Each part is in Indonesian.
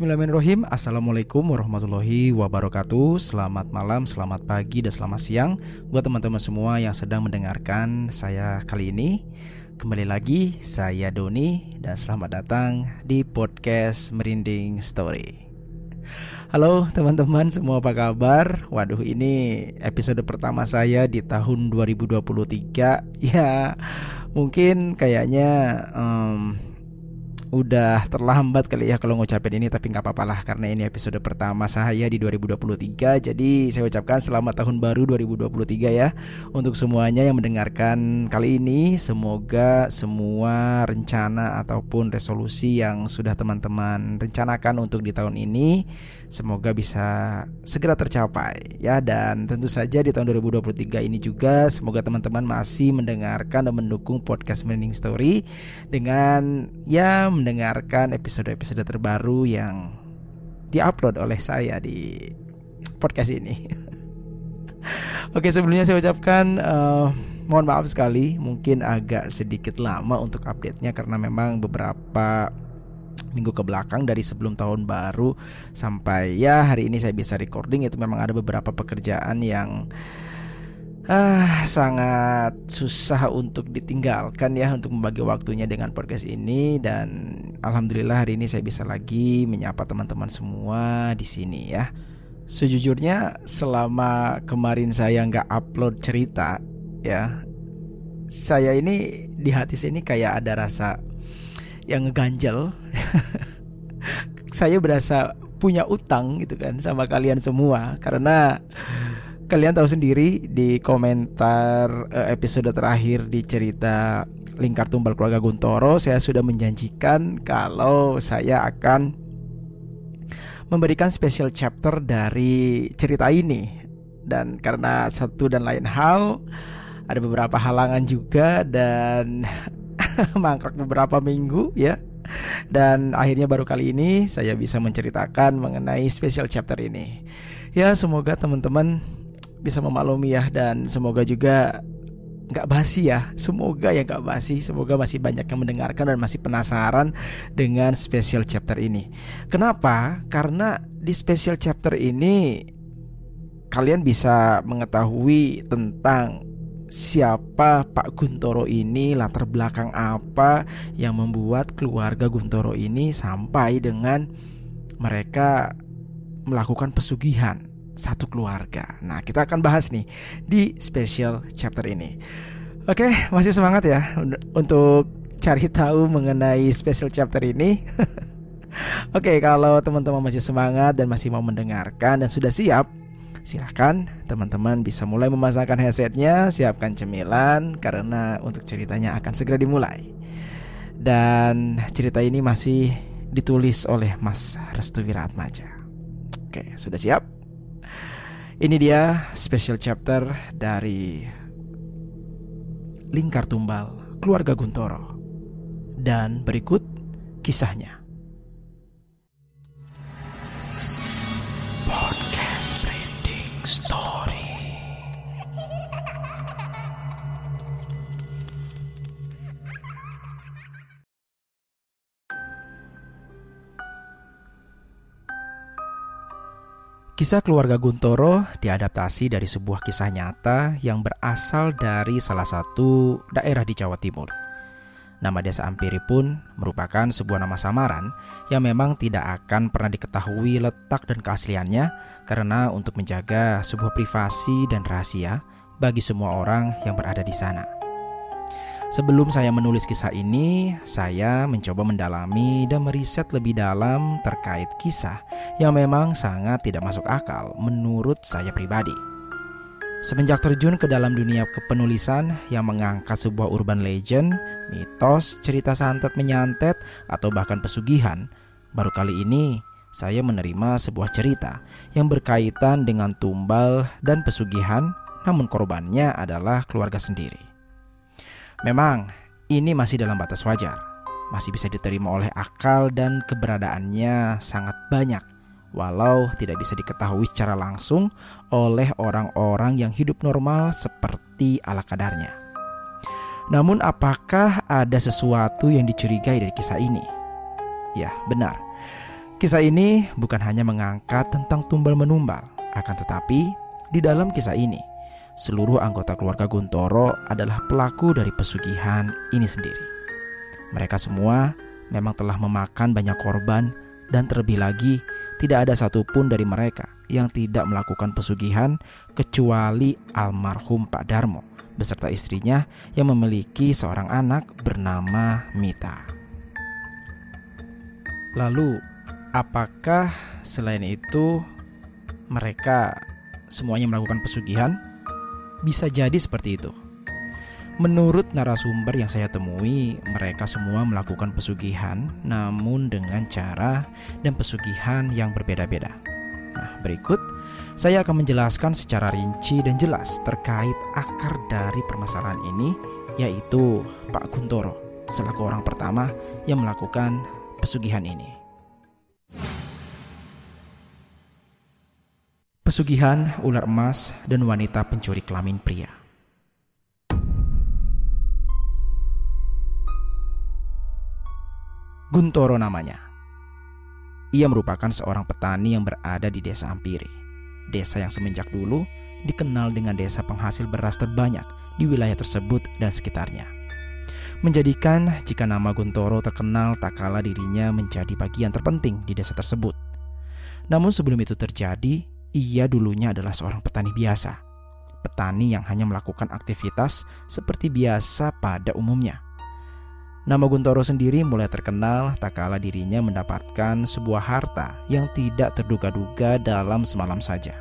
Bismillahirrahmanirrahim. Assalamualaikum warahmatullahi wabarakatuh. Selamat malam, selamat pagi, dan selamat siang Buat teman-teman semua yang sedang mendengarkan saya kali ini. Kembali lagi, saya Doni Dan selamat datang di podcast Merinding Story. Halo teman-teman semua apa kabar? Waduh ini episode pertama saya di tahun 2023 Ya mungkin kayaknya um, udah terlambat kali ya kalau ngucapin ini tapi nggak apa-apa lah karena ini episode pertama saya di 2023 jadi saya ucapkan selamat tahun baru 2023 ya. Untuk semuanya yang mendengarkan kali ini semoga semua rencana ataupun resolusi yang sudah teman-teman rencanakan untuk di tahun ini semoga bisa segera tercapai ya dan tentu saja di tahun 2023 ini juga semoga teman-teman masih mendengarkan dan mendukung podcast Meaning Story dengan ya mendengarkan episode-episode terbaru yang diupload oleh saya di podcast ini. Oke, sebelumnya saya ucapkan uh, mohon maaf sekali, mungkin agak sedikit lama untuk update-nya karena memang beberapa minggu ke belakang dari sebelum tahun baru sampai ya hari ini saya bisa recording itu memang ada beberapa pekerjaan yang ah sangat susah untuk ditinggalkan ya untuk membagi waktunya dengan podcast ini dan alhamdulillah hari ini saya bisa lagi menyapa teman-teman semua di sini ya. Sejujurnya selama kemarin saya nggak upload cerita ya saya ini di hati saya ini kayak ada rasa yang ngeganjel. saya berasa punya utang gitu kan sama kalian semua. Karena kalian tahu sendiri di komentar uh, episode terakhir di cerita Lingkar Tumbal Keluarga Guntoro saya sudah menjanjikan kalau saya akan memberikan special chapter dari cerita ini. Dan karena satu dan lain hal ada beberapa halangan juga dan mangkrak beberapa minggu ya dan akhirnya baru kali ini saya bisa menceritakan mengenai special chapter ini. Ya semoga teman-teman bisa memaklumi ya dan semoga juga nggak basi ya. Semoga ya nggak basi. Semoga masih banyak yang mendengarkan dan masih penasaran dengan special chapter ini. Kenapa? Karena di special chapter ini kalian bisa mengetahui tentang siapa Pak Guntoro ini latar belakang apa yang membuat keluarga Guntoro ini sampai dengan mereka melakukan pesugihan satu keluarga. Nah, kita akan bahas nih di special chapter ini. Oke, masih semangat ya untuk cari tahu mengenai special chapter ini. Oke, kalau teman-teman masih semangat dan masih mau mendengarkan dan sudah siap, silahkan teman-teman bisa mulai memasangkan headsetnya, siapkan cemilan karena untuk ceritanya akan segera dimulai. Dan cerita ini masih ditulis oleh Mas Restu Wiratmaja. Oke, sudah siap? Ini dia special chapter dari Lingkar Tumbal Keluarga Guntoro. Dan berikut kisahnya. Kisah keluarga Guntoro diadaptasi dari sebuah kisah nyata yang berasal dari salah satu daerah di Jawa Timur. Nama desa Ampiri pun merupakan sebuah nama samaran yang memang tidak akan pernah diketahui letak dan keasliannya karena untuk menjaga sebuah privasi dan rahasia bagi semua orang yang berada di sana. Sebelum saya menulis kisah ini, saya mencoba mendalami dan meriset lebih dalam terkait kisah yang memang sangat tidak masuk akal menurut saya pribadi. Semenjak terjun ke dalam dunia kepenulisan yang mengangkat sebuah urban legend, mitos, cerita santet menyantet, atau bahkan pesugihan, baru kali ini saya menerima sebuah cerita yang berkaitan dengan tumbal dan pesugihan, namun korbannya adalah keluarga sendiri. Memang ini masih dalam batas wajar, masih bisa diterima oleh akal dan keberadaannya sangat banyak, walau tidak bisa diketahui secara langsung oleh orang-orang yang hidup normal seperti ala kadarnya. Namun, apakah ada sesuatu yang dicurigai dari kisah ini? Ya, benar. Kisah ini bukan hanya mengangkat tentang tumbal menumbal, akan tetapi di dalam kisah ini seluruh anggota keluarga Guntoro adalah pelaku dari pesugihan ini sendiri. Mereka semua memang telah memakan banyak korban dan terlebih lagi tidak ada satupun dari mereka yang tidak melakukan pesugihan kecuali almarhum Pak Darmo beserta istrinya yang memiliki seorang anak bernama Mita. Lalu, apakah selain itu mereka semuanya melakukan pesugihan? Bisa jadi seperti itu. Menurut narasumber yang saya temui, mereka semua melakukan pesugihan, namun dengan cara dan pesugihan yang berbeda-beda. Nah, berikut saya akan menjelaskan secara rinci dan jelas terkait akar dari permasalahan ini, yaitu Pak Kuntoro selaku orang pertama yang melakukan pesugihan ini. Pesugihan ular emas dan wanita pencuri kelamin pria. Guntoro namanya. Ia merupakan seorang petani yang berada di desa Ampiri desa yang semenjak dulu dikenal dengan desa penghasil beras terbanyak di wilayah tersebut dan sekitarnya. Menjadikan jika nama Guntoro terkenal tak kala dirinya menjadi bagian terpenting di desa tersebut. Namun sebelum itu terjadi, ia dulunya adalah seorang petani biasa. Petani yang hanya melakukan aktivitas seperti biasa pada umumnya. Nama Guntoro sendiri mulai terkenal tak kala dirinya mendapatkan sebuah harta yang tidak terduga-duga dalam semalam saja.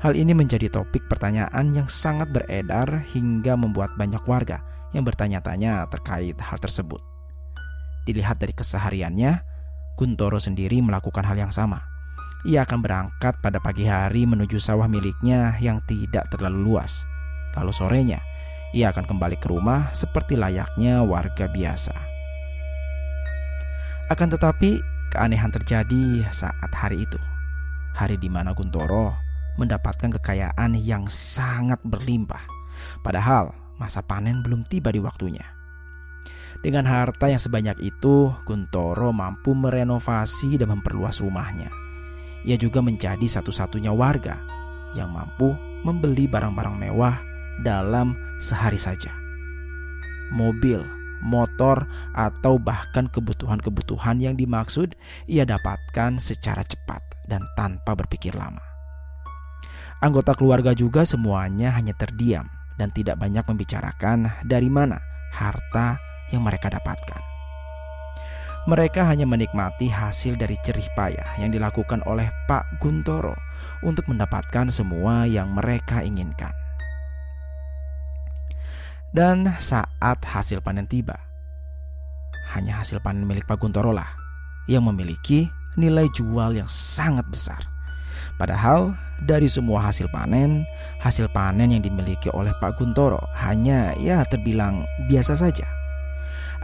Hal ini menjadi topik pertanyaan yang sangat beredar hingga membuat banyak warga yang bertanya-tanya terkait hal tersebut. Dilihat dari kesehariannya, Guntoro sendiri melakukan hal yang sama. Ia akan berangkat pada pagi hari menuju sawah miliknya yang tidak terlalu luas. Lalu sorenya, ia akan kembali ke rumah seperti layaknya warga biasa. Akan tetapi, keanehan terjadi saat hari itu. Hari di mana Guntoro mendapatkan kekayaan yang sangat berlimpah. Padahal masa panen belum tiba di waktunya. Dengan harta yang sebanyak itu, Guntoro mampu merenovasi dan memperluas rumahnya. Ia juga menjadi satu-satunya warga yang mampu membeli barang-barang mewah dalam sehari saja. Mobil, motor, atau bahkan kebutuhan-kebutuhan yang dimaksud ia dapatkan secara cepat dan tanpa berpikir lama. Anggota keluarga juga semuanya hanya terdiam dan tidak banyak membicarakan dari mana harta yang mereka dapatkan. Mereka hanya menikmati hasil dari cerih payah yang dilakukan oleh Pak Guntoro untuk mendapatkan semua yang mereka inginkan. Dan saat hasil panen tiba, hanya hasil panen milik Pak Guntoro lah yang memiliki nilai jual yang sangat besar. Padahal dari semua hasil panen, hasil panen yang dimiliki oleh Pak Guntoro hanya ya terbilang biasa saja.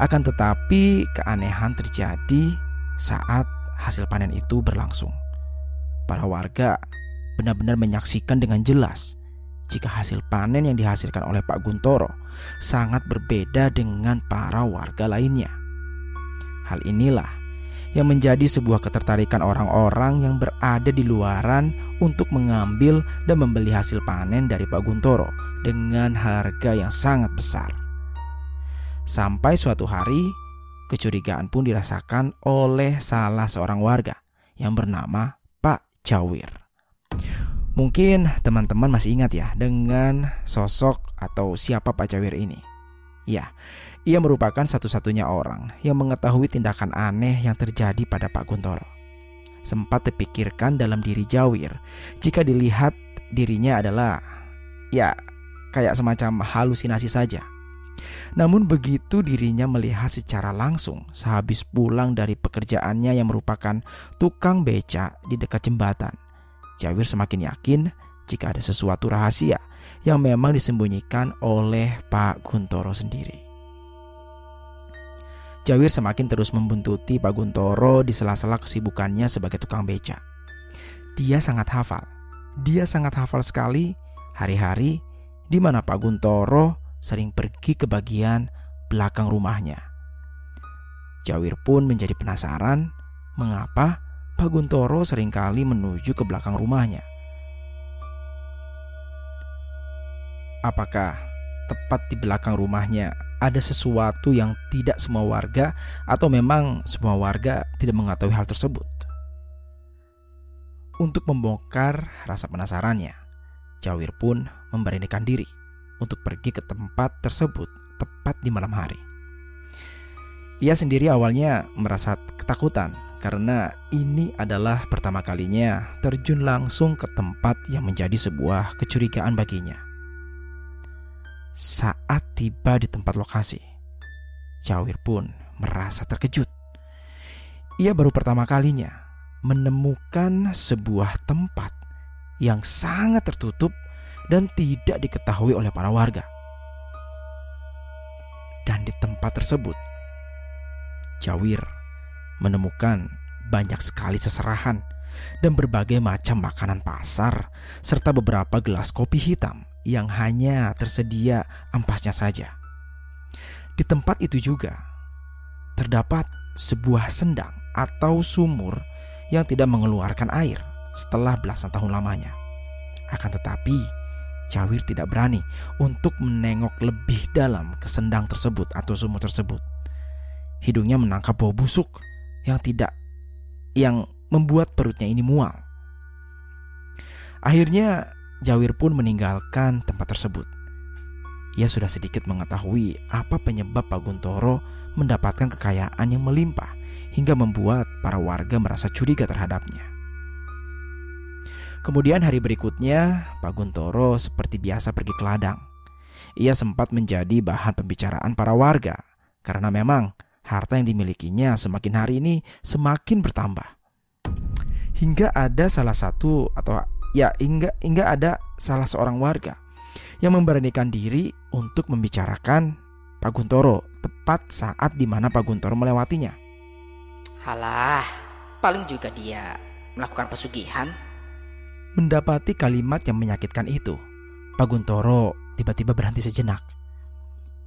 Akan tetapi keanehan terjadi saat hasil panen itu berlangsung. Para warga benar-benar menyaksikan dengan jelas jika hasil panen yang dihasilkan oleh Pak Guntoro sangat berbeda dengan para warga lainnya. Hal inilah yang menjadi sebuah ketertarikan orang-orang yang berada di luaran untuk mengambil dan membeli hasil panen dari Pak Guntoro dengan harga yang sangat besar. Sampai suatu hari, kecurigaan pun dirasakan oleh salah seorang warga yang bernama Pak Jawir. Mungkin teman-teman masih ingat ya dengan sosok atau siapa Pak Jawir ini. Ya, ia merupakan satu-satunya orang yang mengetahui tindakan aneh yang terjadi pada Pak Guntoro. Sempat terpikirkan dalam diri Jawir jika dilihat dirinya adalah ya kayak semacam halusinasi saja. Namun begitu dirinya melihat secara langsung sehabis pulang dari pekerjaannya yang merupakan tukang beca di dekat jembatan Jawir semakin yakin jika ada sesuatu rahasia yang memang disembunyikan oleh Pak Guntoro sendiri. Jawir semakin terus membuntuti Pak Guntoro di sela-sela kesibukannya sebagai tukang beca. Dia sangat hafal. Dia sangat hafal sekali hari-hari di mana Pak Guntoro sering pergi ke bagian belakang rumahnya. Jawir pun menjadi penasaran mengapa Pak Guntoro sering kali menuju ke belakang rumahnya. Apakah tepat di belakang rumahnya ada sesuatu yang tidak semua warga atau memang semua warga tidak mengetahui hal tersebut? Untuk membongkar rasa penasarannya, Jawir pun memberanikan diri untuk pergi ke tempat tersebut tepat di malam hari. Ia sendiri awalnya merasa ketakutan karena ini adalah pertama kalinya terjun langsung ke tempat yang menjadi sebuah kecurigaan baginya. Saat tiba di tempat lokasi, Jawir pun merasa terkejut. Ia baru pertama kalinya menemukan sebuah tempat yang sangat tertutup dan tidak diketahui oleh para warga. Dan di tempat tersebut, Jawir menemukan banyak sekali seserahan dan berbagai macam makanan pasar serta beberapa gelas kopi hitam yang hanya tersedia ampasnya saja. Di tempat itu juga terdapat sebuah sendang atau sumur yang tidak mengeluarkan air setelah belasan tahun lamanya. Akan tetapi, Jawir tidak berani untuk menengok lebih dalam ke sendang tersebut atau sumur tersebut. Hidungnya menangkap bau busuk yang tidak yang membuat perutnya ini mual. Akhirnya Jawir pun meninggalkan tempat tersebut. Ia sudah sedikit mengetahui apa penyebab Pak Guntoro mendapatkan kekayaan yang melimpah hingga membuat para warga merasa curiga terhadapnya. Kemudian hari berikutnya, Pak Guntoro seperti biasa pergi ke ladang. Ia sempat menjadi bahan pembicaraan para warga karena memang harta yang dimilikinya semakin hari ini semakin bertambah. Hingga ada salah satu atau ya hingga hingga ada salah seorang warga yang memberanikan diri untuk membicarakan Pak Guntoro tepat saat di mana Pak Guntoro melewatinya. Halah, paling juga dia melakukan pesugihan. Mendapati kalimat yang menyakitkan itu, Pak Guntoro tiba-tiba berhenti sejenak.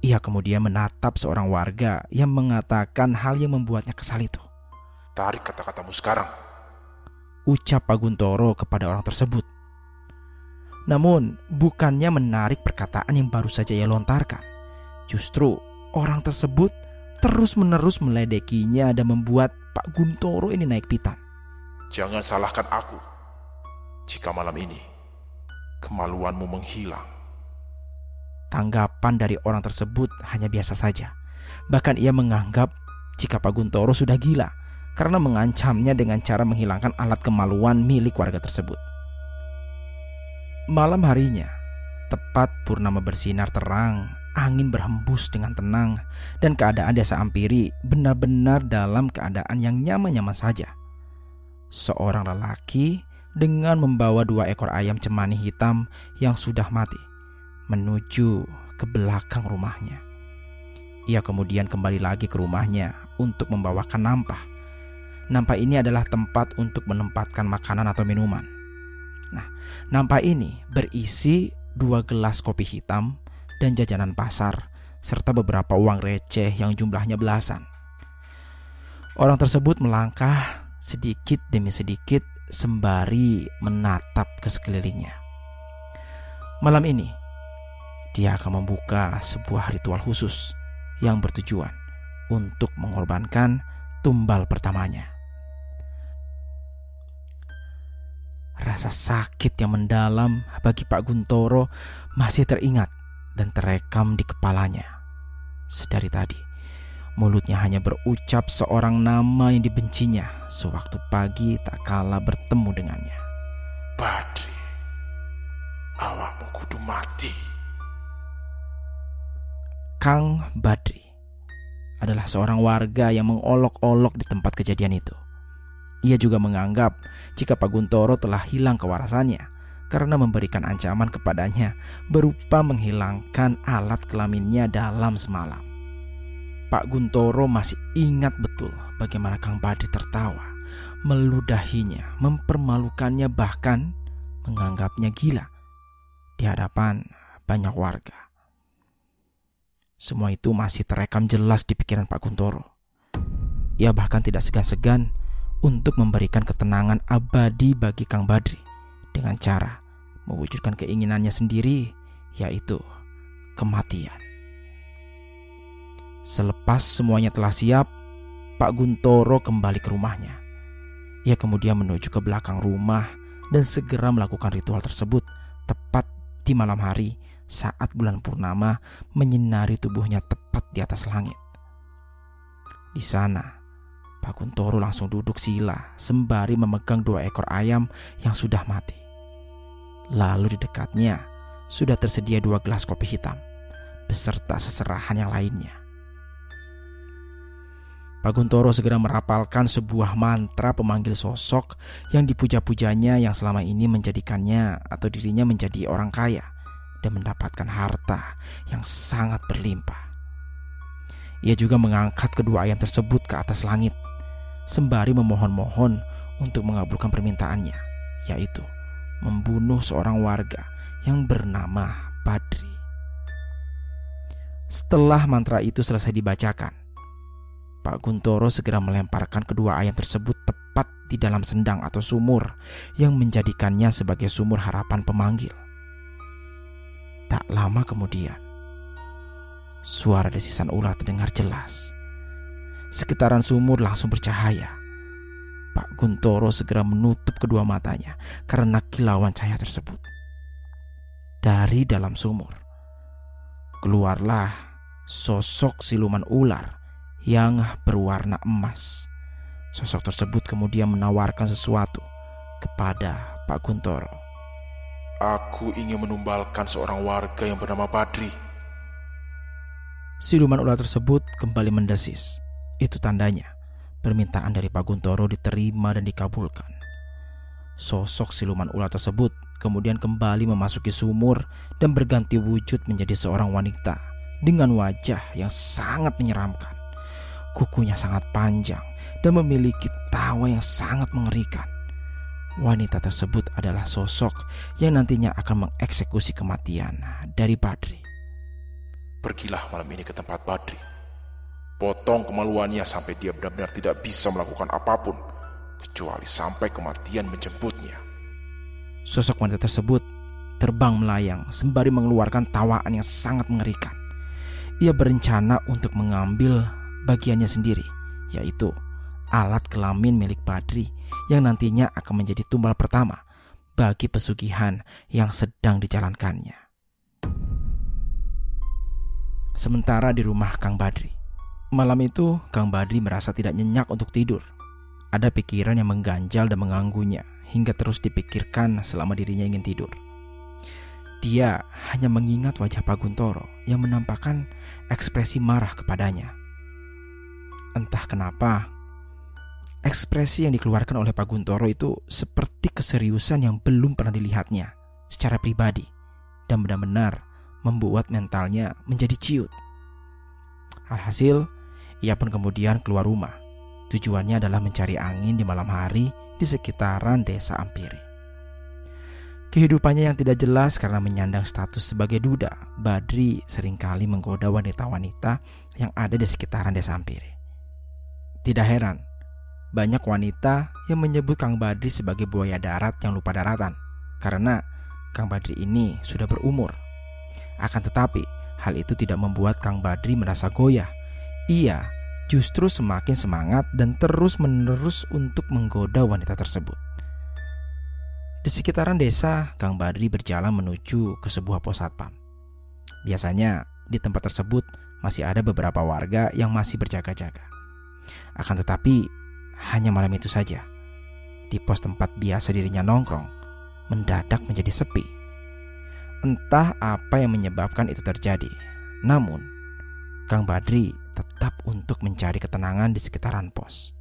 Ia kemudian menatap seorang warga yang mengatakan hal yang membuatnya kesal itu. Tarik kata-katamu sekarang. Ucap Pak Guntoro kepada orang tersebut. Namun, bukannya menarik perkataan yang baru saja ia lontarkan. Justru, orang tersebut terus-menerus meledekinya dan membuat Pak Guntoro ini naik pitam. Jangan salahkan aku jika malam ini kemaluanmu menghilang. Tanggapan dari orang tersebut hanya biasa saja. Bahkan ia menganggap jika Pak Guntoro sudah gila karena mengancamnya dengan cara menghilangkan alat kemaluan milik warga tersebut. Malam harinya, tepat purnama bersinar terang angin berhembus dengan tenang dan keadaan desa Ampiri benar-benar dalam keadaan yang nyaman-nyaman saja. Seorang lelaki dengan membawa dua ekor ayam cemani hitam yang sudah mati menuju ke belakang rumahnya. Ia kemudian kembali lagi ke rumahnya untuk membawakan nampah. Nampah ini adalah tempat untuk menempatkan makanan atau minuman. Nah, nampah ini berisi dua gelas kopi hitam dan jajanan pasar, serta beberapa uang receh yang jumlahnya belasan. Orang tersebut melangkah sedikit demi sedikit sembari menatap ke sekelilingnya. Malam ini, dia akan membuka sebuah ritual khusus yang bertujuan untuk mengorbankan tumbal pertamanya. Rasa sakit yang mendalam bagi Pak Guntoro masih teringat dan terekam di kepalanya. Sedari tadi, mulutnya hanya berucap seorang nama yang dibencinya sewaktu pagi tak kalah bertemu dengannya. Badri, awakmu kudu mati. Kang Badri adalah seorang warga yang mengolok-olok di tempat kejadian itu. Ia juga menganggap jika Pak Guntoro telah hilang kewarasannya karena memberikan ancaman kepadanya berupa menghilangkan alat kelaminnya dalam semalam. Pak Guntoro masih ingat betul bagaimana Kang Badri tertawa, meludahinya, mempermalukannya bahkan menganggapnya gila di hadapan banyak warga. Semua itu masih terekam jelas di pikiran Pak Guntoro. Ia bahkan tidak segan-segan untuk memberikan ketenangan abadi bagi Kang Badri dengan cara mewujudkan keinginannya sendiri, yaitu kematian. Selepas semuanya telah siap, Pak Guntoro kembali ke rumahnya. Ia kemudian menuju ke belakang rumah dan segera melakukan ritual tersebut tepat di malam hari saat bulan purnama menyinari tubuhnya tepat di atas langit. Di sana, Pak Kuntoro langsung duduk sila sembari memegang dua ekor ayam yang sudah mati. Lalu di dekatnya sudah tersedia dua gelas kopi hitam beserta seserahan yang lainnya. Pak Guntoro segera merapalkan sebuah mantra pemanggil sosok yang dipuja-pujanya yang selama ini menjadikannya atau dirinya menjadi orang kaya dan mendapatkan harta yang sangat berlimpah. Ia juga mengangkat kedua ayam tersebut ke atas langit sembari memohon-mohon untuk mengabulkan permintaannya, yaitu membunuh seorang warga yang bernama Badri. Setelah mantra itu selesai dibacakan, Pak Guntoro segera melemparkan kedua ayam tersebut tepat di dalam sendang atau sumur yang menjadikannya sebagai sumur harapan pemanggil. Tak lama kemudian, suara desisan ular terdengar jelas. Sekitaran sumur langsung bercahaya. Pak Guntoro segera menutup kedua matanya karena kilauan cahaya tersebut. Dari dalam sumur, keluarlah sosok siluman ular yang berwarna emas. Sosok tersebut kemudian menawarkan sesuatu kepada Pak Guntoro. Aku ingin menumbalkan seorang warga yang bernama Badri. Siluman ular tersebut kembali mendesis. Itu tandanya permintaan dari Pak Guntoro diterima dan dikabulkan. Sosok siluman ular tersebut kemudian kembali memasuki sumur dan berganti wujud menjadi seorang wanita dengan wajah yang sangat menyeramkan. Kukunya sangat panjang dan memiliki tawa yang sangat mengerikan. Wanita tersebut adalah sosok yang nantinya akan mengeksekusi kematian dari Badri. Pergilah malam ini ke tempat Badri Potong kemaluannya sampai dia benar-benar tidak bisa melakukan apa pun kecuali sampai kematian menjemputnya. Sosok wanita tersebut terbang melayang sembari mengeluarkan tawaan yang sangat mengerikan. Ia berencana untuk mengambil bagiannya sendiri, yaitu alat kelamin milik Badri yang nantinya akan menjadi tumbal pertama bagi pesugihan yang sedang dijalankannya. Sementara di rumah Kang Badri, Malam itu, Kang Badri merasa tidak nyenyak untuk tidur. Ada pikiran yang mengganjal dan mengganggunya hingga terus dipikirkan selama dirinya ingin tidur. Dia hanya mengingat wajah Pak Guntoro yang menampakkan ekspresi marah kepadanya. Entah kenapa, ekspresi yang dikeluarkan oleh Pak Guntoro itu seperti keseriusan yang belum pernah dilihatnya secara pribadi dan benar-benar membuat mentalnya menjadi ciut. Alhasil, ia pun kemudian keluar rumah. Tujuannya adalah mencari angin di malam hari di sekitaran desa Ampiri. Kehidupannya yang tidak jelas karena menyandang status sebagai duda, Badri sering kali menggoda wanita-wanita yang ada di sekitaran desa Ampiri. Tidak heran, banyak wanita yang menyebut Kang Badri sebagai buaya darat yang lupa daratan karena Kang Badri ini sudah berumur. Akan tetapi, hal itu tidak membuat Kang Badri merasa goyah ia justru semakin semangat dan terus-menerus untuk menggoda wanita tersebut. Di sekitaran desa, Kang Badri berjalan menuju ke sebuah pos satpam. Biasanya di tempat tersebut masih ada beberapa warga yang masih berjaga-jaga. Akan tetapi, hanya malam itu saja. Di pos tempat biasa dirinya nongkrong, mendadak menjadi sepi. Entah apa yang menyebabkan itu terjadi. Namun, Kang Badri tetap untuk mencari ketenangan di sekitaran pos.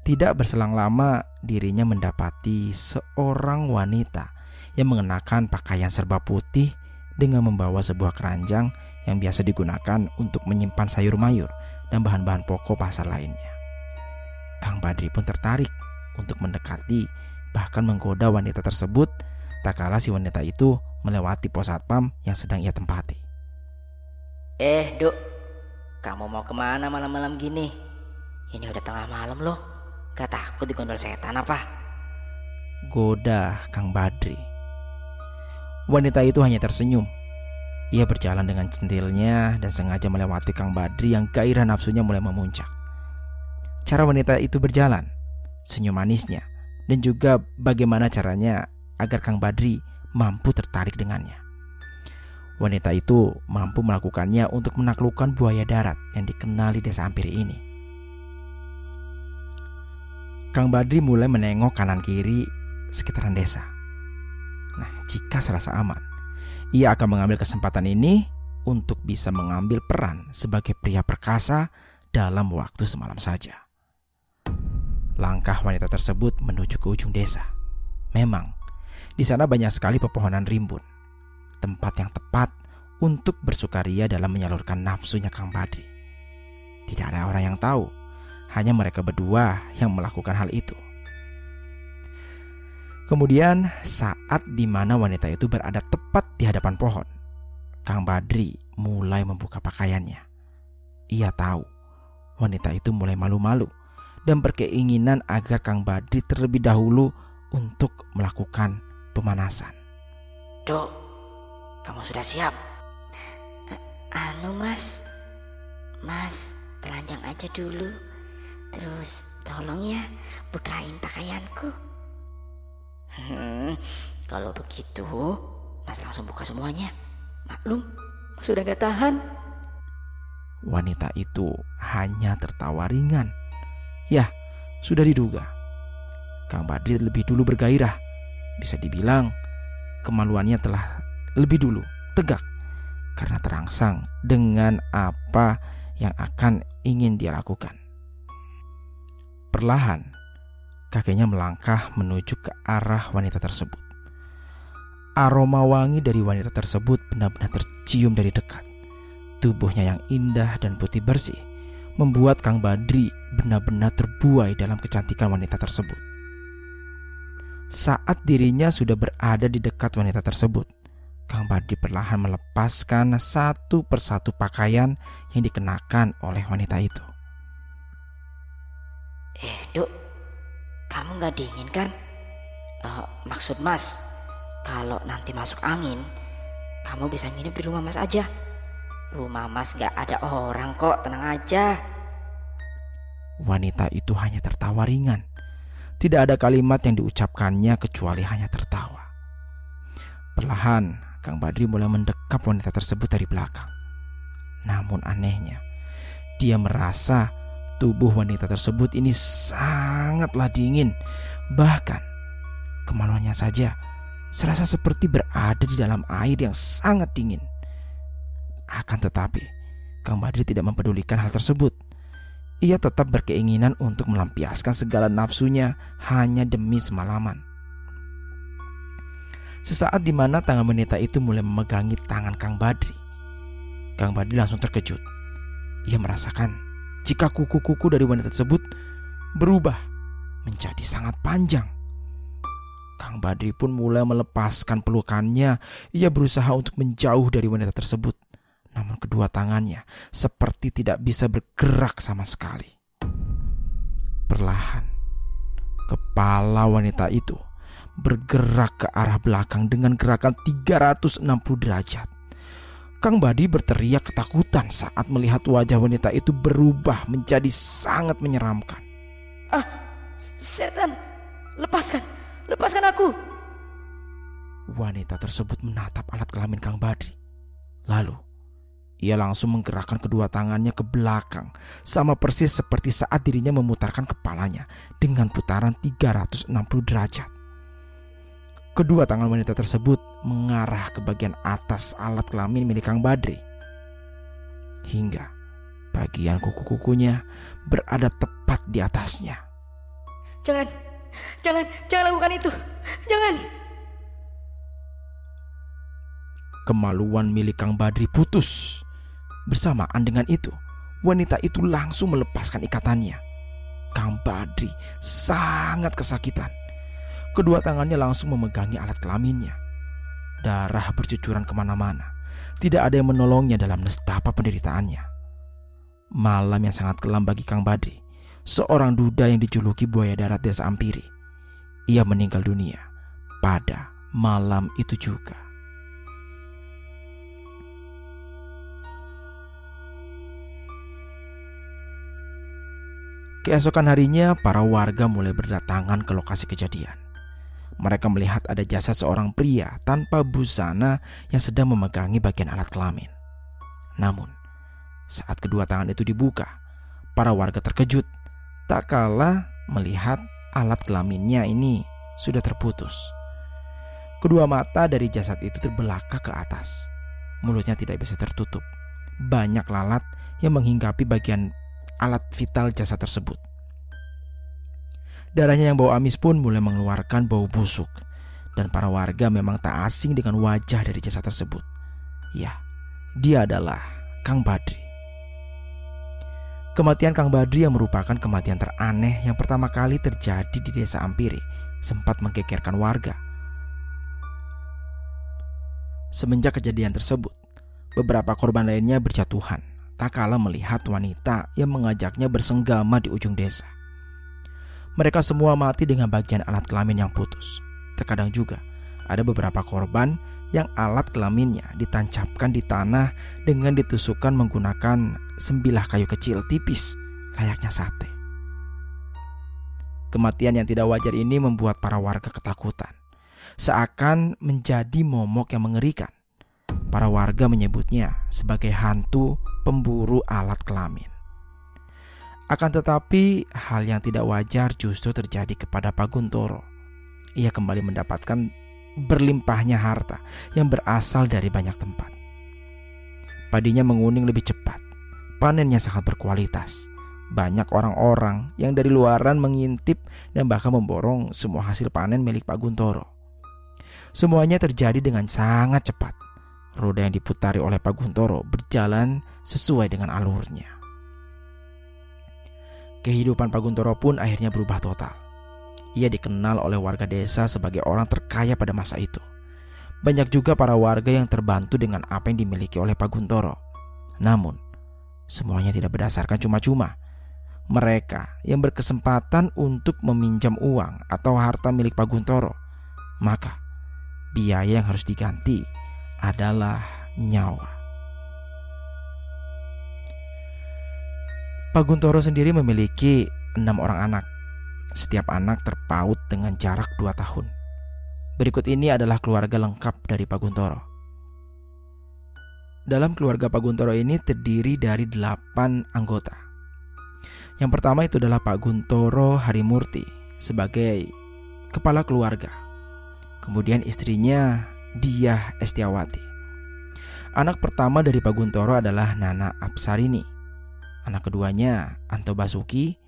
Tidak berselang lama, dirinya mendapati seorang wanita yang mengenakan pakaian serba putih dengan membawa sebuah keranjang yang biasa digunakan untuk menyimpan sayur mayur dan bahan-bahan pokok pasar lainnya. Kang Badri pun tertarik untuk mendekati bahkan menggoda wanita tersebut tak kalah si wanita itu melewati pos satpam yang sedang ia tempati. Eh, Dok. Kamu mau ke mana malam-malam gini? Ini udah tengah malam loh. Gak takut digondol setan apa? Goda Kang Badri. Wanita itu hanya tersenyum. Ia berjalan dengan centilnya dan sengaja melewati Kang Badri yang gairah nafsunya mulai memuncak. Cara wanita itu berjalan, senyum manisnya, dan juga bagaimana caranya agar Kang Badri mampu tertarik dengannya. Wanita itu mampu melakukannya untuk menaklukkan buaya darat yang dikenali desa Ampiri ini. Kang Badri mulai menengok kanan kiri sekitaran desa. Nah, jika serasa aman, ia akan mengambil kesempatan ini untuk bisa mengambil peran sebagai pria perkasa dalam waktu semalam saja. Langkah wanita tersebut menuju ke ujung desa. Memang, di sana banyak sekali pepohonan rimbun. Tempat yang tepat untuk bersukaria dalam menyalurkan nafsunya Kang Badri. Tidak ada orang yang tahu, hanya mereka berdua yang melakukan hal itu. Kemudian saat di mana wanita itu berada tepat di hadapan pohon, Kang Badri mulai membuka pakaiannya. Ia tahu wanita itu mulai malu-malu dan berkeinginan agar Kang Badri terlebih dahulu untuk melakukan pemanasan. Dok, kamu sudah siap? Anu mas, mas telanjang aja dulu. Terus tolong ya bukain pakaianku. Hmm, kalau begitu, mas langsung buka semuanya. Maklum, mas sudah gak tahan. Wanita itu hanya tertawa ringan Ya, sudah diduga. Kang Badri lebih dulu bergairah. Bisa dibilang kemaluannya telah lebih dulu tegak karena terangsang dengan apa yang akan ingin dia lakukan. Perlahan, kakeknya melangkah menuju ke arah wanita tersebut. Aroma wangi dari wanita tersebut benar-benar tercium dari dekat. Tubuhnya yang indah dan putih bersih membuat Kang Badri benar-benar terbuai dalam kecantikan wanita tersebut. Saat dirinya sudah berada di dekat wanita tersebut, Kang Badri perlahan melepaskan satu persatu pakaian yang dikenakan oleh wanita itu. Eh, Duk, kamu gak dingin kan? Uh, maksud Mas, kalau nanti masuk angin, kamu bisa nginep di rumah Mas aja. Rumah mas gak ada orang kok, tenang aja. Wanita itu hanya tertawa ringan. Tidak ada kalimat yang diucapkannya kecuali hanya tertawa. Perlahan, Kang Badri mulai mendekap wanita tersebut dari belakang. Namun anehnya, dia merasa tubuh wanita tersebut ini sangatlah dingin. Bahkan, kemaluannya saja serasa seperti berada di dalam air yang sangat dingin. Akan tetapi, Kang Badri tidak mempedulikan hal tersebut. Ia tetap berkeinginan untuk melampiaskan segala nafsunya hanya demi semalaman. Sesaat di mana tangan wanita itu mulai memegangi tangan Kang Badri. Kang Badri langsung terkejut. Ia merasakan jika kuku-kuku dari wanita tersebut berubah menjadi sangat panjang. Kang Badri pun mulai melepaskan pelukannya. Ia berusaha untuk menjauh dari wanita tersebut. Namun kedua tangannya seperti tidak bisa bergerak sama sekali. Perlahan, kepala wanita itu bergerak ke arah belakang dengan gerakan 360 derajat. Kang Badi berteriak ketakutan saat melihat wajah wanita itu berubah menjadi sangat menyeramkan. Ah, setan, lepaskan, lepaskan aku. Wanita tersebut menatap alat kelamin Kang Badri. Lalu, ia langsung menggerakkan kedua tangannya ke belakang, sama persis seperti saat dirinya memutarkan kepalanya dengan putaran 360 derajat. Kedua tangan wanita tersebut mengarah ke bagian atas alat kelamin milik Kang Badri. Hingga bagian kuku-kukunya berada tepat di atasnya. Jangan, jangan, jangan lakukan itu. Jangan. Kemaluan milik Kang Badri putus Bersamaan dengan itu, wanita itu langsung melepaskan ikatannya. Kang Badri sangat kesakitan. Kedua tangannya langsung memegangi alat kelaminnya. Darah bercucuran ke mana-mana. Tidak ada yang menolongnya dalam nestapa penderitaannya. Malam yang sangat kelam bagi Kang Badri. Seorang duda yang dijuluki buaya darat desa Ampiri. Ia meninggal dunia pada malam itu juga. Keesokan harinya, para warga mulai berdatangan ke lokasi kejadian. Mereka melihat ada jasad seorang pria tanpa busana yang sedang memegangi bagian alat kelamin. Namun, saat kedua tangan itu dibuka, para warga terkejut tak kalah melihat alat kelaminnya ini sudah terputus. Kedua mata dari jasad itu terbelakang ke atas. Mulutnya tidak bisa tertutup. Banyak lalat yang menghinggapi bagian alat vital jasad tersebut. Darahnya yang bau amis pun mulai mengeluarkan bau busuk dan para warga memang tak asing dengan wajah dari jasad tersebut. Ya, dia adalah Kang Badri. Kematian Kang Badri yang merupakan kematian teraneh yang pertama kali terjadi di desa Ampiri sempat menggegerkan warga. Semenjak kejadian tersebut, beberapa korban lainnya berjatuhan tak kalah melihat wanita yang mengajaknya bersenggama di ujung desa. Mereka semua mati dengan bagian alat kelamin yang putus. Terkadang juga ada beberapa korban yang alat kelaminnya ditancapkan di tanah dengan ditusukkan menggunakan sembilah kayu kecil tipis layaknya sate. Kematian yang tidak wajar ini membuat para warga ketakutan. Seakan menjadi momok yang mengerikan. Para warga menyebutnya sebagai hantu pemburu alat kelamin. Akan tetapi, hal yang tidak wajar justru terjadi kepada Pak Guntoro. Ia kembali mendapatkan berlimpahnya harta yang berasal dari banyak tempat. Padinya menguning lebih cepat, panennya sangat berkualitas. Banyak orang-orang yang dari luaran mengintip dan bahkan memborong semua hasil panen milik Pak Guntoro. Semuanya terjadi dengan sangat cepat. Roda yang diputari oleh Pak Guntoro berjalan sesuai dengan alurnya. Kehidupan Pak Guntoro pun akhirnya berubah total. Ia dikenal oleh warga desa sebagai orang terkaya pada masa itu. Banyak juga para warga yang terbantu dengan apa yang dimiliki oleh Pak Guntoro. Namun, semuanya tidak berdasarkan cuma-cuma. Mereka yang berkesempatan untuk meminjam uang atau harta milik Pak Guntoro, maka biaya yang harus diganti adalah nyawa. Pak Guntoro sendiri memiliki enam orang anak. Setiap anak terpaut dengan jarak dua tahun. Berikut ini adalah keluarga lengkap dari Pak Guntoro. Dalam keluarga Pak Guntoro ini terdiri dari delapan anggota. Yang pertama itu adalah Pak Guntoro Harimurti sebagai kepala keluarga. Kemudian istrinya Diah Estiawati. Anak pertama dari Pak Guntoro adalah Nana Apsarini anak keduanya Anto Basuki,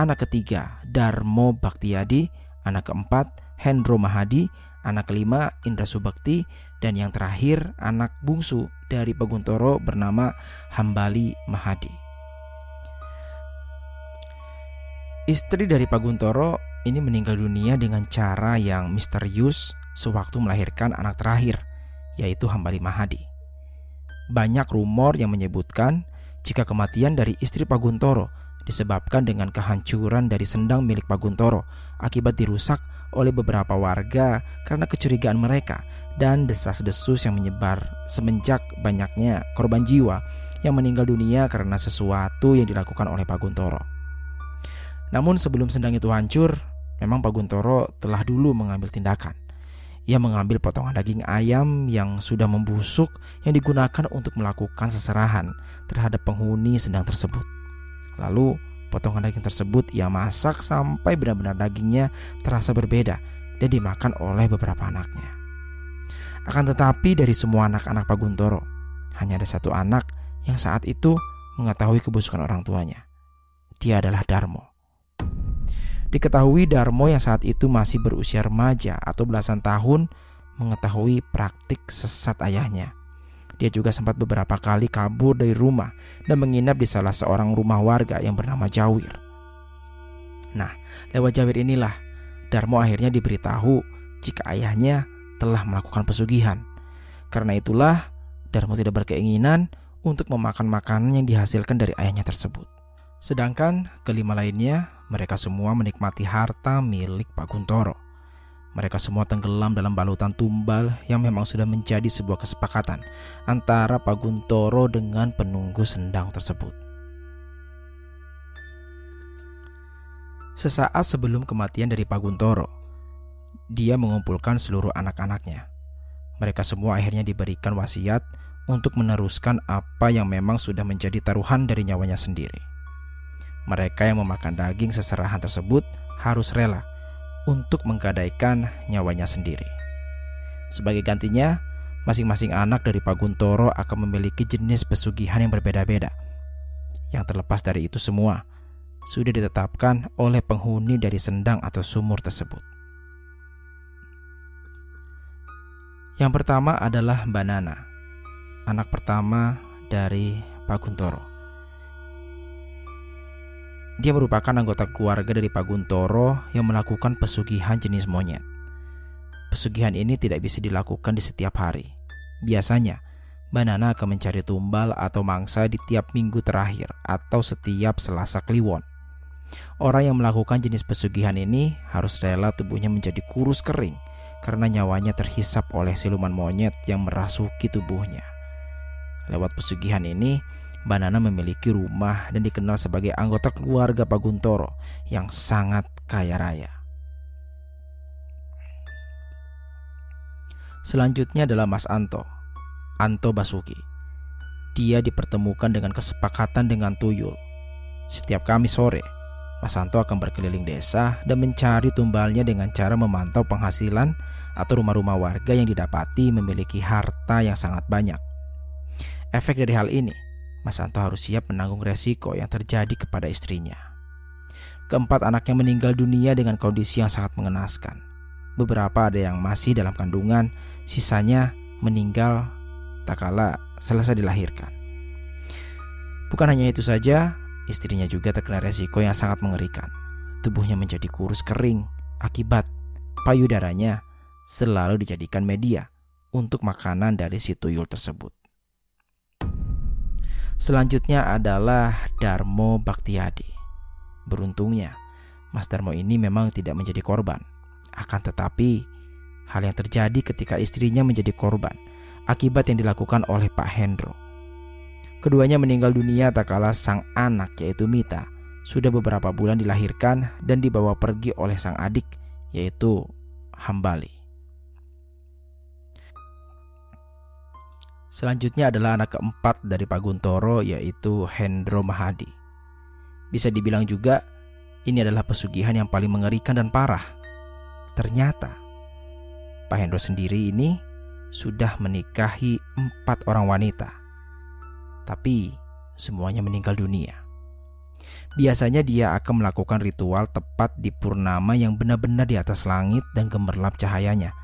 anak ketiga Darmo Baktiadi, anak keempat Hendro Mahadi, anak kelima Indra Subakti, dan yang terakhir anak bungsu dari Peguntoro bernama Hambali Mahadi. Istri dari Paguntoro ini meninggal dunia dengan cara yang misterius sewaktu melahirkan anak terakhir, yaitu Hambali Mahadi. Banyak rumor yang menyebutkan jika kematian dari istri Paguntoro disebabkan dengan kehancuran dari sendang milik Paguntoro akibat dirusak oleh beberapa warga karena kecurigaan mereka dan desas-desus yang menyebar semenjak banyaknya korban jiwa yang meninggal dunia karena sesuatu yang dilakukan oleh Paguntoro. Namun sebelum sendang itu hancur, memang Paguntoro telah dulu mengambil tindakan. Ia mengambil potongan daging ayam yang sudah membusuk yang digunakan untuk melakukan seserahan terhadap penghuni sedang tersebut. Lalu, potongan daging tersebut ia masak sampai benar-benar dagingnya terasa berbeda dan dimakan oleh beberapa anaknya. Akan tetapi dari semua anak-anak Pak Guntoro, hanya ada satu anak yang saat itu mengetahui kebusukan orang tuanya. Dia adalah Darmo. Diketahui Darmo yang saat itu masih berusia remaja atau belasan tahun mengetahui praktik sesat ayahnya. Dia juga sempat beberapa kali kabur dari rumah dan menginap di salah seorang rumah warga yang bernama Jawir. Nah, lewat Jawir inilah Darmo akhirnya diberitahu jika ayahnya telah melakukan pesugihan. Karena itulah Darmo tidak berkeinginan untuk memakan makanan yang dihasilkan dari ayahnya tersebut. Sedangkan kelima lainnya, mereka semua menikmati harta milik Pak Guntoro. Mereka semua tenggelam dalam balutan tumbal yang memang sudah menjadi sebuah kesepakatan antara Pak Guntoro dengan penunggu sendang tersebut. Sesaat sebelum kematian dari Pak Guntoro, dia mengumpulkan seluruh anak-anaknya. Mereka semua akhirnya diberikan wasiat untuk meneruskan apa yang memang sudah menjadi taruhan dari nyawanya sendiri. Mereka yang memakan daging seserahan tersebut harus rela untuk menggadaikan nyawanya sendiri. Sebagai gantinya, masing-masing anak dari Pak Guntoro akan memiliki jenis pesugihan yang berbeda-beda. Yang terlepas dari itu semua, sudah ditetapkan oleh penghuni dari sendang atau sumur tersebut. Yang pertama adalah Mbak Nana, anak pertama dari Pak Guntoro. Dia merupakan anggota keluarga dari Pak Guntoro yang melakukan pesugihan jenis monyet. Pesugihan ini tidak bisa dilakukan di setiap hari. Biasanya, Banana akan mencari tumbal atau mangsa di tiap minggu terakhir atau setiap selasa kliwon. Orang yang melakukan jenis pesugihan ini harus rela tubuhnya menjadi kurus kering karena nyawanya terhisap oleh siluman monyet yang merasuki tubuhnya. Lewat pesugihan ini, Banana memiliki rumah dan dikenal sebagai anggota keluarga Pak Guntoro yang sangat kaya raya. Selanjutnya adalah Mas Anto, Anto Basuki. Dia dipertemukan dengan kesepakatan dengan Tuyul. Setiap Kamis sore, Mas Anto akan berkeliling desa dan mencari tumbalnya dengan cara memantau penghasilan atau rumah-rumah warga yang didapati memiliki harta yang sangat banyak. Efek dari hal ini, Mas Santo harus siap menanggung resiko yang terjadi kepada istrinya. Keempat anaknya meninggal dunia dengan kondisi yang sangat mengenaskan. Beberapa ada yang masih dalam kandungan, sisanya meninggal tak kala selesai dilahirkan. Bukan hanya itu saja, istrinya juga terkena resiko yang sangat mengerikan. Tubuhnya menjadi kurus kering akibat payudaranya selalu dijadikan media untuk makanan dari si tuyul tersebut. Selanjutnya adalah Darmo Baktiadi. Beruntungnya, Mas Darmo ini memang tidak menjadi korban. Akan tetapi, hal yang terjadi ketika istrinya menjadi korban akibat yang dilakukan oleh Pak Hendro. Keduanya meninggal dunia tak kalah sang anak yaitu Mita sudah beberapa bulan dilahirkan dan dibawa pergi oleh sang adik yaitu Hambali. Selanjutnya adalah anak keempat dari Pak Guntoro yaitu Hendro Mahadi. Bisa dibilang juga ini adalah pesugihan yang paling mengerikan dan parah. Ternyata Pak Hendro sendiri ini sudah menikahi empat orang wanita. Tapi semuanya meninggal dunia. Biasanya dia akan melakukan ritual tepat di purnama yang benar-benar di atas langit dan gemerlap cahayanya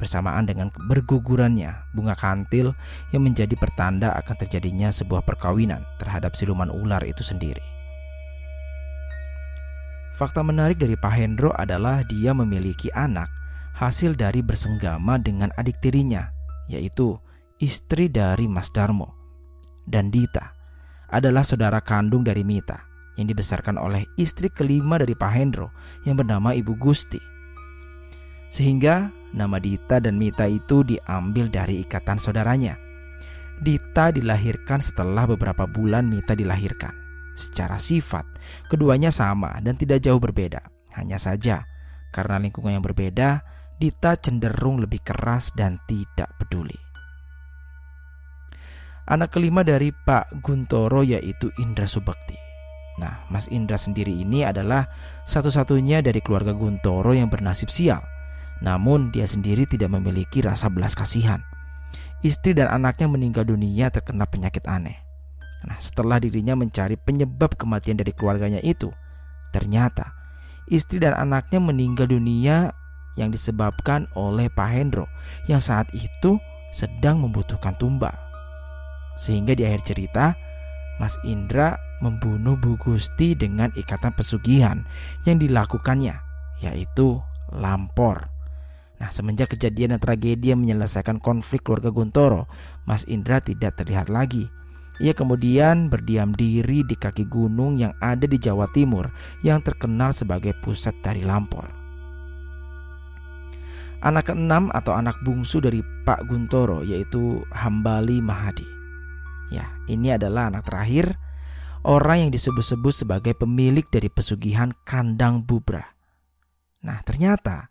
bersamaan dengan bergugurannya bunga kantil yang menjadi pertanda akan terjadinya sebuah perkawinan terhadap siluman ular itu sendiri. Fakta menarik dari Pak Hendro adalah dia memiliki anak hasil dari bersenggama dengan adik tirinya, yaitu istri dari Mas Darmo. Dan Dita adalah saudara kandung dari Mita yang dibesarkan oleh istri kelima dari Pak Hendro yang bernama Ibu Gusti. Sehingga Nama Dita dan Mita itu diambil dari ikatan saudaranya. Dita dilahirkan setelah beberapa bulan Mita dilahirkan. Secara sifat, keduanya sama dan tidak jauh berbeda. Hanya saja, karena lingkungan yang berbeda, Dita cenderung lebih keras dan tidak peduli. Anak kelima dari Pak Guntoro yaitu Indra Subakti. Nah, Mas Indra sendiri ini adalah satu-satunya dari keluarga Guntoro yang bernasib sial namun dia sendiri tidak memiliki rasa belas kasihan. Istri dan anaknya meninggal dunia terkena penyakit aneh. Nah, setelah dirinya mencari penyebab kematian dari keluarganya itu, ternyata istri dan anaknya meninggal dunia yang disebabkan oleh Pak Hendro yang saat itu sedang membutuhkan tumbal. Sehingga di akhir cerita, Mas Indra membunuh Bu Gusti dengan ikatan pesugihan yang dilakukannya, yaitu lampor. Nah, semenjak kejadian dan tragedi yang menyelesaikan konflik keluarga Guntoro, Mas Indra tidak terlihat lagi. Ia kemudian berdiam diri di kaki gunung yang ada di Jawa Timur yang terkenal sebagai pusat dari Lampor. Anak keenam atau anak bungsu dari Pak Guntoro yaitu Hambali Mahadi. Ya, ini adalah anak terakhir orang yang disebut-sebut sebagai pemilik dari pesugihan Kandang Bubra. Nah, ternyata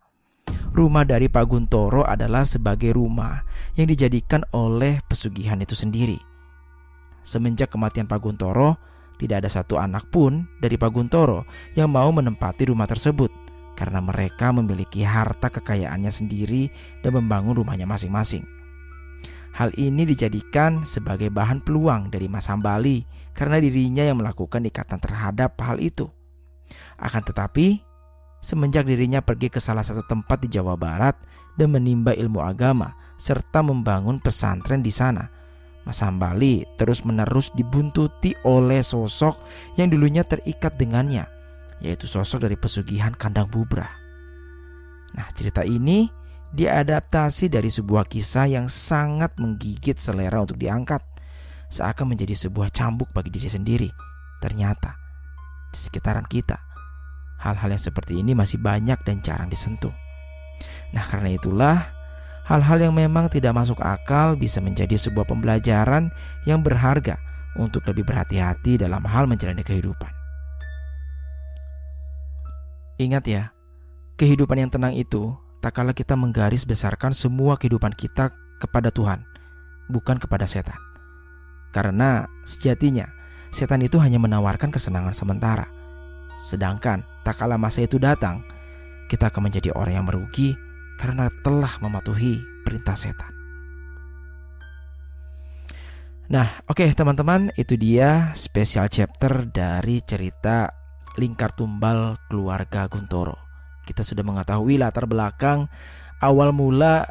rumah dari Pak Guntoro adalah sebagai rumah yang dijadikan oleh pesugihan itu sendiri. Semenjak kematian Pak Guntoro, tidak ada satu anak pun dari Pak Guntoro yang mau menempati rumah tersebut karena mereka memiliki harta kekayaannya sendiri dan membangun rumahnya masing-masing. Hal ini dijadikan sebagai bahan peluang dari Mas Hambali karena dirinya yang melakukan ikatan terhadap hal itu. Akan tetapi, semenjak dirinya pergi ke salah satu tempat di Jawa Barat dan menimba ilmu agama serta membangun pesantren di sana, Mas Hambali terus-menerus dibuntuti oleh sosok yang dulunya terikat dengannya, yaitu sosok dari pesugihan kandang bubra. Nah, cerita ini diadaptasi dari sebuah kisah yang sangat menggigit selera untuk diangkat, seakan menjadi sebuah cambuk bagi diri sendiri. Ternyata di sekitaran kita, hal-hal yang seperti ini masih banyak dan jarang disentuh. Nah, karena itulah Hal-hal yang memang tidak masuk akal bisa menjadi sebuah pembelajaran yang berharga untuk lebih berhati-hati dalam hal menjalani kehidupan. Ingat ya, kehidupan yang tenang itu tak kala kita menggaris besarkan semua kehidupan kita kepada Tuhan, bukan kepada setan. Karena sejatinya setan itu hanya menawarkan kesenangan sementara. Sedangkan tak kala masa itu datang, kita akan menjadi orang yang merugi karena telah mematuhi perintah setan. Nah, oke okay, teman-teman, itu dia spesial chapter dari cerita Lingkar Tumbal keluarga Guntoro. Kita sudah mengetahui latar belakang awal mula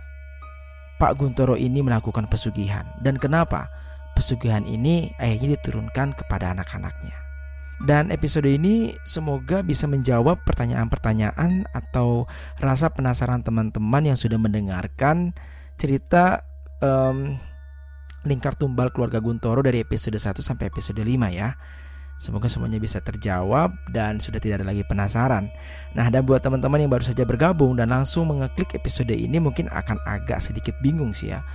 Pak Guntoro ini melakukan pesugihan dan kenapa pesugihan ini akhirnya diturunkan kepada anak-anaknya. Dan episode ini semoga bisa menjawab pertanyaan-pertanyaan atau rasa penasaran teman-teman yang sudah mendengarkan cerita um, lingkar tumbal keluarga Guntoro dari episode 1 sampai episode 5 ya. Semoga semuanya bisa terjawab dan sudah tidak ada lagi penasaran. Nah, dan buat teman-teman yang baru saja bergabung dan langsung mengeklik episode ini mungkin akan agak sedikit bingung sih ya.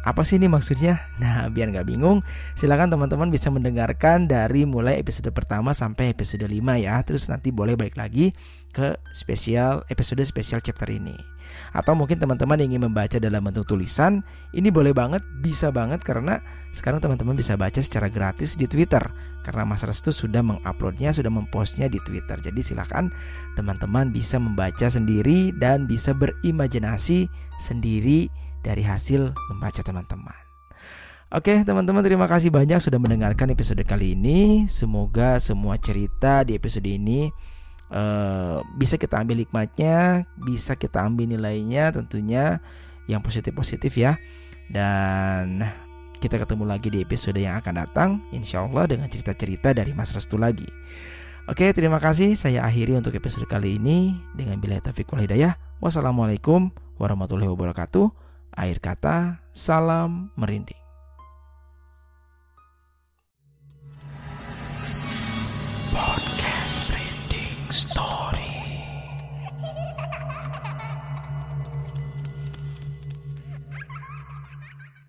Apa sih ini maksudnya? Nah, biar nggak bingung, silakan teman-teman bisa mendengarkan dari mulai episode pertama sampai episode 5 ya. Terus nanti boleh balik lagi ke spesial episode spesial chapter ini. Atau mungkin teman-teman ingin membaca dalam bentuk tulisan, ini boleh banget, bisa banget karena sekarang teman-teman bisa baca secara gratis di Twitter. Karena Mas Restu sudah menguploadnya, sudah mempostnya di Twitter. Jadi silakan teman-teman bisa membaca sendiri dan bisa berimajinasi sendiri dari hasil membaca teman-teman. Oke, teman-teman, terima kasih banyak sudah mendengarkan episode kali ini. Semoga semua cerita di episode ini uh, bisa kita ambil hikmatnya, bisa kita ambil nilainya, tentunya yang positif-positif ya. Dan kita ketemu lagi di episode yang akan datang, insya Allah dengan cerita-cerita dari Mas Restu lagi. Oke, terima kasih. Saya akhiri untuk episode kali ini dengan bila taufiq wal hidayah. Wassalamualaikum warahmatullahi wabarakatuh. Akhir kata, salam merinding. Podcast